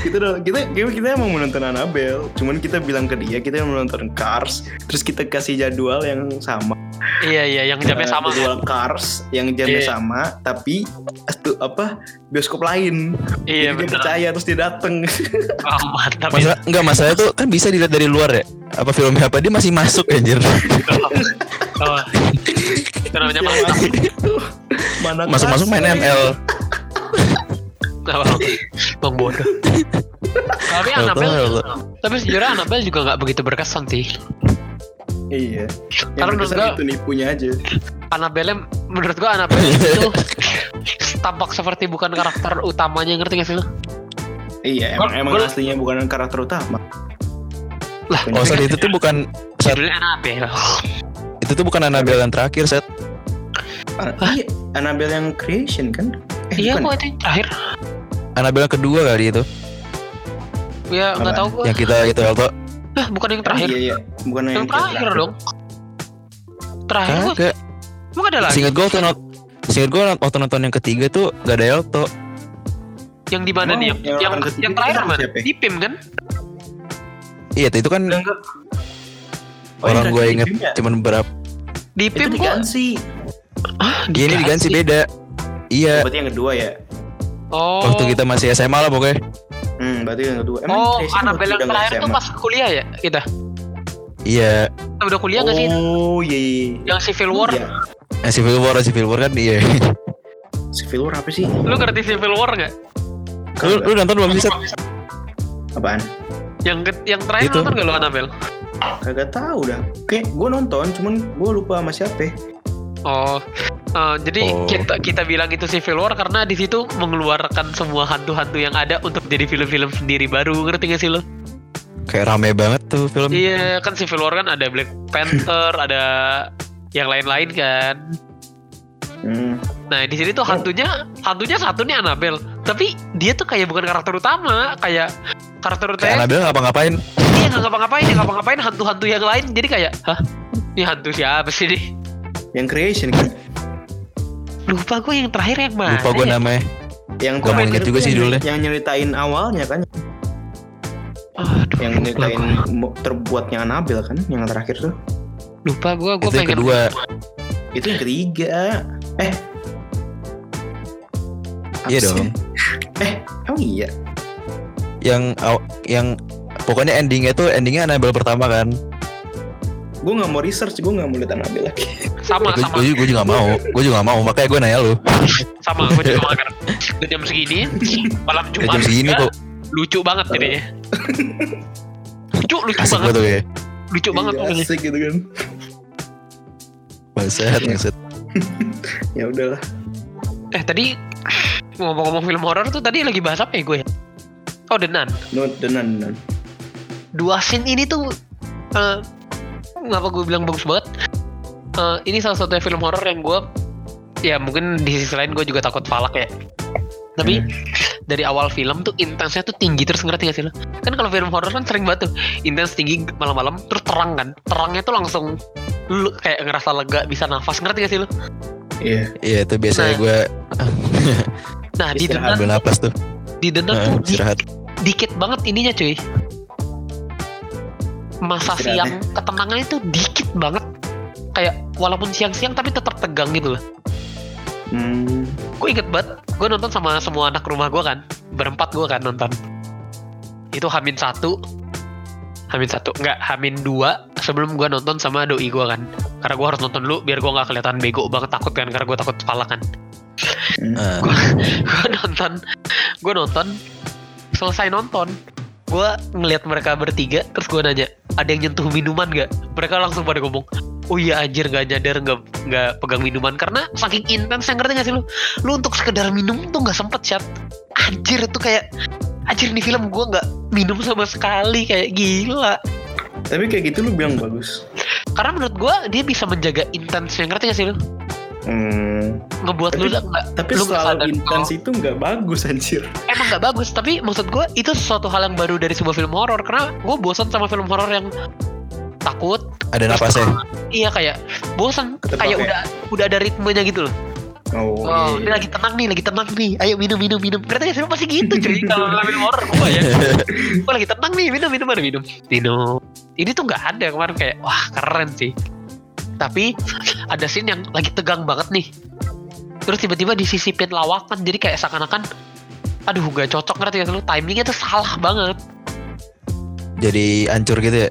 Kita udah- kita kita kita emang mau nonton Annabelle cuman kita bilang ke dia kita mau nonton Cars terus kita kasih jadwal yang sama Iya iya yang jamnya Eh, sama. jadwal Cars yang jamnya Iya. sama tapi itu apa bioskop lain Iya Jadi dia percaya terus dia dateng Oh, mantap ya. Masa enggak masalah tuh kan bisa dilihat dari luar ya. Apa filmnya apa dia masih masuk anjir. Oh. Itu namanya mantap. mana Masuk-masuk main? ML. Bang bodoh. Tapi Elto. tapi sejujurnya Annabelle juga nggak begitu berkesan sih. Iya. Karena menurut gua- itu nipunya aja. Annabelle menurut gua Annabelle itu tampak seperti bukan karakter utamanya ngerti gak sih lu? Iya, emang Gua- emang gua- aslinya bukan karakter utama. Lah, Oh, set itu tuh bukan Judulnya Annabelle. itu tuh bukan Annabelle yang terakhir set. Ah, iya, Annabelle yang creation kan? Eh, Iya bukan. kok itu yang terakhir. Annabelle yang kedua kali itu. Ya nggak tahu gua. Yang kita itu Elto. Ah, bukan yang terakhir. Iya, iya. Bukan Yang terakhir dong. Terakhir. Kagak. Emang ada lagi? Seinget gue waktu nonton Seinget gue waktu nonton yang ketiga tuh gak ada Elto Yang di mana Emang nih? Yang yang yang, yang terakhir mana? Di PIM kan? Iya itu kan Enggak. Oh, orang yang gue terakhir inget ya? cuman berapa Di Itu PIM gua. diganti. Iya ini diganti beda Iya Berarti yang kedua ya? Oh. Waktu kita masih SMA lah pokoknya Hmm, berarti yang kedua. Oh, Creation Annabelle yang terakhir tuh pas kuliah ya kita? Iya Kita udah kuliah nggak sih? Oh, iya, iya. iya. Yang Civil War. Iya. eh, Civil War Civil War kan iya Civil War apa sih? Lu ngerti Civil War nggak? lu, lu nonton belum sih Set? Apaan? Yang ke- yang terakhir Itu. nonton gak lu Annabelle? Kagak tahu dah. Kayak gue nonton, cuman gue lupa sama siapa. Oh, eh, jadi Oh. kita kita bilang itu Civil War karena di situ mengeluarkan semua hantu-hantu yang ada untuk jadi film-film sendiri baru, ngerti gak sih lo? Kayak rame banget tuh film Iya, kan Civil War kan ada Black Panther, ada yang lain-lain kan. Hmm. Nah di sini tuh hantunya hantunya satu nih Annabelle, tapi dia tuh kayak bukan karakter utama, kayak karakter Kayak utama Annabelle ngapa-ngapain dia nggak ngapa-ngapain, dia ngapa-ngapain hantu-hantu yang lain, jadi kayak, hah, ini hantu siapa sih nih? Yang creation kan? Lupa gue yang terakhir yang mana? Lupa gue ya? namanya Yang terakhir inget juga sih yang- judulnya. Yang nyeritain awalnya kan? Aduh, Yang nyeritain terbuatnya Annabelle kan? Yang terakhir tuh. Lupa gue, gue Itu yang pengen kedua Itu yang ketiga. Eh. Apa Iya sih? dong Eh, emang iya? Yang Yang Pokoknya endingnya tuh Endingnya Annabelle pertama kan Gue gak mau research, gue gak mau lihat Annabelle lagi. sama gue, sama gue, juga gak mau Gue juga gak mau Makanya gue nanya lu sama gue juga mager. Udah jam segini, malam Udah Jumat jam segini kok lucu banget jadinya. lucu, lucu Asik banget, tuh ya lucu banget Iya, pokoknya. Asik gitu kan. Bangsat bangsat Ya udahlah. Eh tadi ngomong-ngomong film horor tuh tadi lagi bahas apa ya gue? ya? Oh The Nun. No, denan, denan. Dua scene ini tuh eh ngapa gue bilang bagus banget? Eh, ini salah satu film horor yang gue ya mungkin di sisi lain gue juga takut falak ya. Tapi Hmm. dari awal film tuh intensnya tuh tinggi terus ngerti gak sih lo? Kan kalau film horor kan sering banget tuh intens tinggi malam-malam terus terang kan. Terangnya tuh langsung lu kayak ngerasa lega bisa nafas ngerti gak sih lo? Iya. Iya itu biasanya Nah. gue Nah di Ambil napas tuh di denan Nah, tuh di- dikit banget ininya cuy. Masa siang ketenangan itu dikit banget. Kayak walaupun siang-siang tapi tetap tegang gitu loh. Hmm. Gue inget banget, gue nonton sama semua anak rumah gue kan. Berempat gue kan nonton. Itu Hamin satu, Hamin satu, nggak Hamin dua sebelum gue nonton sama doi gue kan. Karena gue harus nonton dulu biar gue nggak kelihatan bego banget takut kan karena gue takut kepala kan. Hmm. Gue nonton gue nonton selesai nonton gue ngelihat mereka bertiga terus gue nanya ada yang nyentuh minuman gak mereka langsung pada ngomong oh iya anjir gak nyadar nggak nggak pegang minuman. Karena saking intens ngerti gak sih lu? Lu untuk sekedar minum tuh nggak sempet chat. Anjir itu kayak anjir nih film gue nggak minum sama sekali kayak gila. Tapi kayak gitu lu bilang bagus. karena menurut gue dia bisa menjaga intensnya ngerti gak sih lu Hmm. ngebuat lu Tapi- nggak Tapi lu selalu intens itu nggak bagus anjir. emang nggak bagus tapi maksud gue itu sesuatu hal yang baru dari sebuah film horor karena gue bosan sama film horor yang takut Ada napasnya? iya kayak bosan Ketebak kayak ya? udah udah ada ritmenya gitu loh. Oh, oh ini iya. lagi tenang nih lagi tenang nih. Ayo minum minum minum. Ternyata ya pasti gitu cuy kalau film horor. Gue ya. Gue lagi tenang nih minum minum minum minum. Minum. Ini tuh nggak ada kemarin kayak wah keren sih tapi ada scene yang lagi tegang banget nih. Terus tiba-tiba disisipin lawakan jadi kayak seakan-akan aduh gak cocok ngerti gak lu? Timingnya tuh salah banget. Jadi hancur gitu ya?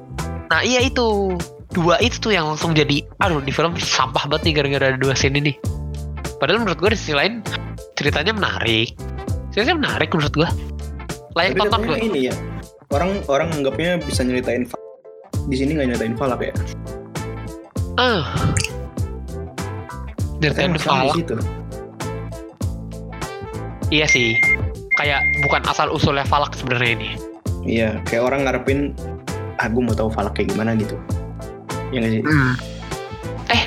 Nah iya itu. Dua itu tuh yang langsung jadi Aduh di film sampah banget nih gara-gara ada dua scene ini. Padahal menurut gue di sisi lain Ceritanya menarik. Ceritanya menarik menurut gue Layak Tapi tonton gue ini ya. Orang orang anggapnya bisa nyeritain di sini nggak nyeritain falak ya. Ah. Katanya masalah falak. di situ. Iya sih. Kayak bukan asal usulnya falak sebenarnya ini. Iya, kayak orang ngarepin aku mau tahu falak kayak gimana gitu. Ya nggak sih? Eh,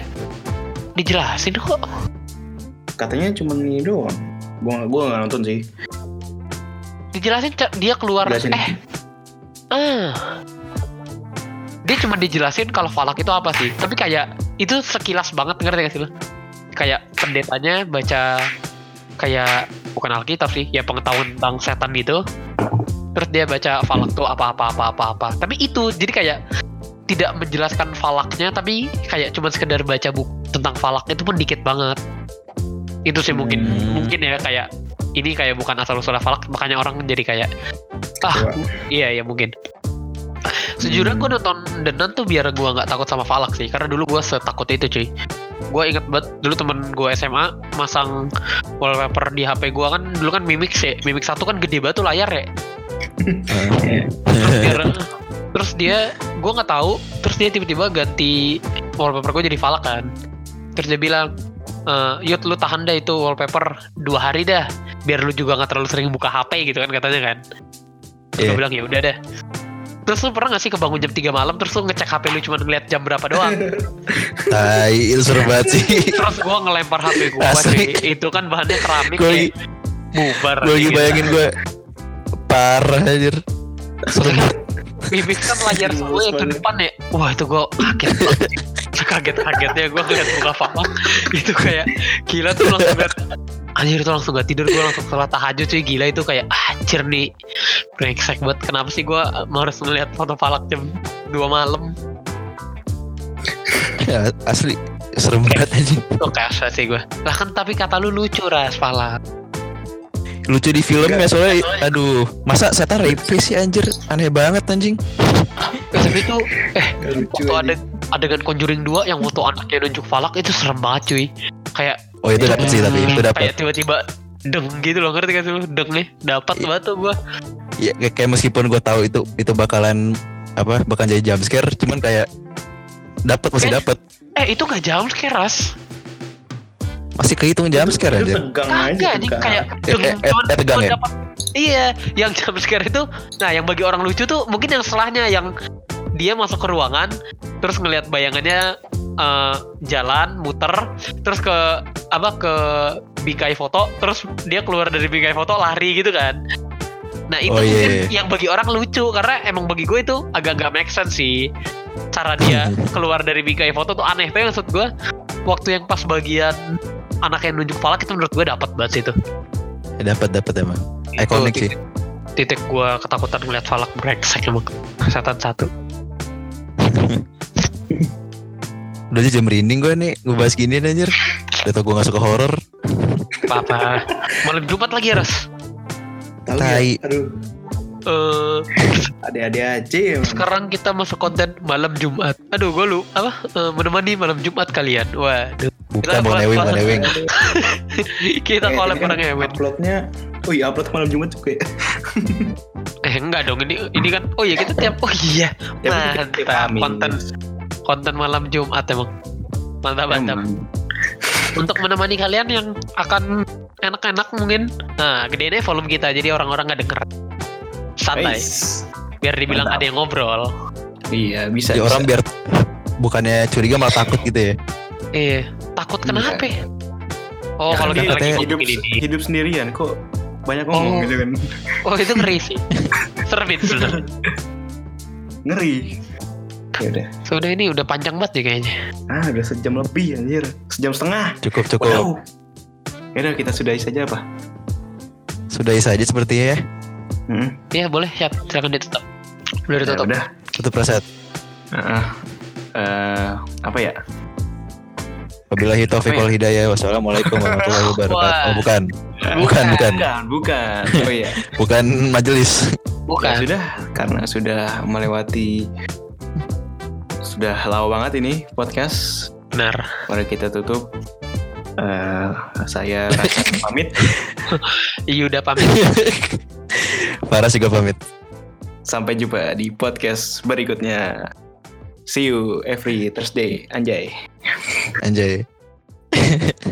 dijelasin kok. Katanya cuma ini doang. Gua gua nggak nonton sih. Dijelasin dia keluar Jelasin. eh. Ah. Dia cuma dijelasin kalau falak itu apa sih. Tapi kayak itu sekilas banget ngerti gak sih lo? Kayak pendetanya baca kayak bukan Alkitab sih, ya pengetahuan tentang setan gitu. Terus dia baca falak tuh apa-apa apa-apa apa. Tapi itu jadi kayak tidak menjelaskan falaknya tapi kayak cuma sekedar baca buku tentang falak itu pun dikit banget. Itu sih mungkin Hmm. mungkin ya kayak ini kayak bukan asal usulnya falak makanya orang jadi kayak ah Coba. iya ya mungkin sejujurnya Hmm. gue nonton The Nun tuh biar gue nggak takut sama falak sih karena dulu gue setakut itu cuy. Gue inget banget dulu temen gue SMA masang wallpaper di HP gue kan dulu kan Mimix ya. Mimix satu kan gede banget tuh layar ya. Terus dia, terus dia gue nggak tahu terus dia tiba-tiba ganti wallpaper gue jadi falak kan. Terus dia bilang "Eh, Yud lu tahan dah itu wallpaper dua hari dah biar lu juga nggak terlalu sering buka HP gitu kan katanya kan. Terus Iya. gue bilang ya udah deh terus lu pernah gak sih kebangun jam 3 malam terus lu ngecek HP lu cuma ngeliat jam berapa doang Tai, itu seru banget sih. terus gue ngelempar HP gue Asli. itu kan bahannya keramik Gue ya lagi, bubar gue lagi gitu. bayangin gue parah anjir. Seru banget. Mimik kan layar semua yang ke depan ya Wah itu gue kaget banget Kaget-kagetnya gue ngeliat muka Fama Itu kayak Gila tuh langsung liat Anjir itu langsung gak tidur Gue langsung sholat tahajud cuy. Gila itu kayak Anjir nih. Brengsek banget. Kenapa sih gue harus ngeliat foto falak jam 2 malam? Ya, asli. Serem banget anjing. Itu kayak sih gue Lah kan tapi kata lu lucu ras falak. Lucu di film ya soalnya aduh, masa setan rape sih anjir? Aneh banget anjing. Eh, Tapi itu Eh Waktu aja. ada adegan Conjuring 2 Yang waktu anaknya nunjuk falak Itu serem banget cuy. Kayak Oh, itu dapat sih tapi itu dapat. kayak tiba-tiba deng gitu loh ngerti gak sih lu dengnya dapat Iya. banget tuh gua Ya kayak meskipun gue tahu itu itu bakalan apa bakal jadi jump scare cuman kayak dapat masih Eh. dapat eh itu gak jam keras masih kehitung jump scare Itu aja tegang aja tegang. kayak deng eh, eh, eh, tegang ya? dapat iya yang jam scare itu nah yang bagi orang lucu tuh mungkin yang setelahnya yang dia masuk ke ruangan terus ngelihat bayangannya eh, jalan muter terus ke apa ke bingkai foto terus dia keluar dari bingkai foto lari gitu kan. Nah itu Oh, iya, mungkin iya. yang bagi orang lucu karena emang bagi gue itu agak nggak make sense sih. Cara dia keluar dari bingkai foto tuh aneh. Tapi maksud gue waktu yang pas bagian anak yang nunjuk falak itu menurut gue dapat banget sih itu. Dapat dapat emang. Ikonik sih. titik, titik gue ketakutan ngeliat falak brengsek emang. Kesehatan satu udah aja jam merinding gue nih gue bahas gini anjir. Udah tau gue gak suka horor. Apa malam jumat lagi ya ras. Tahu Tai. ya? Aduh, Eh, ada-ada aja ya. sekarang kita masuk konten malam jumat. Aduh gue lu apa? Eh, menemani malam jumat kalian. Waduh. Bukan Kita bukan ewing ewing kita Eh, kan orang hebat Uploadnya, oh iya upload malam Jumat juga ya. eh enggak dong. Ini ini kan oh iya kita tiap oh iya. Mantap. Konten konten malam jumat emang mantap mantap Emang. untuk menemani kalian yang akan enak-enak mungkin nah gedein aja volume kita jadi orang-orang nggak denger santai biar dibilang Mantap. ada yang ngobrol Iya, bisa. Jadi bisa. orang biar bukannya curiga malah takut gitu ya iya takut Iya. kenapa oh Ya, kalau kan kita katanya lagi hidup ini hidup sendirian kok banyak ngomong Oh. gitu kan. oh itu ngeri sih serem itu sebenarnya Ngeri. Ya udah. sudah ini udah panjang banget ya kayaknya Ah, udah sejam lebih anjir. Sejam setengah. cukup cukup Wow. Ya udah kita sudahi saja apa? sudahi saja sepertinya ya Hmm. Iya boleh siap silakan ditutup udah Ya ditutup udah. tutup preset Heeh. Eh, apa ya? Wabillahi taufiq ya? wal hidayah. Wassalamualaikum warahmatullahi wabarakatuh. Oh, bukan. Bukan, bukan. Bukan, bukan. Oh iya. Bukan majelis. Ya bukan sudah, karena sudah melewati sudah lama banget ini podcast. benar Mari kita tutup. Eh, saya Rasa pamit. iya udah pamit Paras juga pamit. Sampai jumpa di podcast berikutnya. See you every Thursday, anjay. Anjay.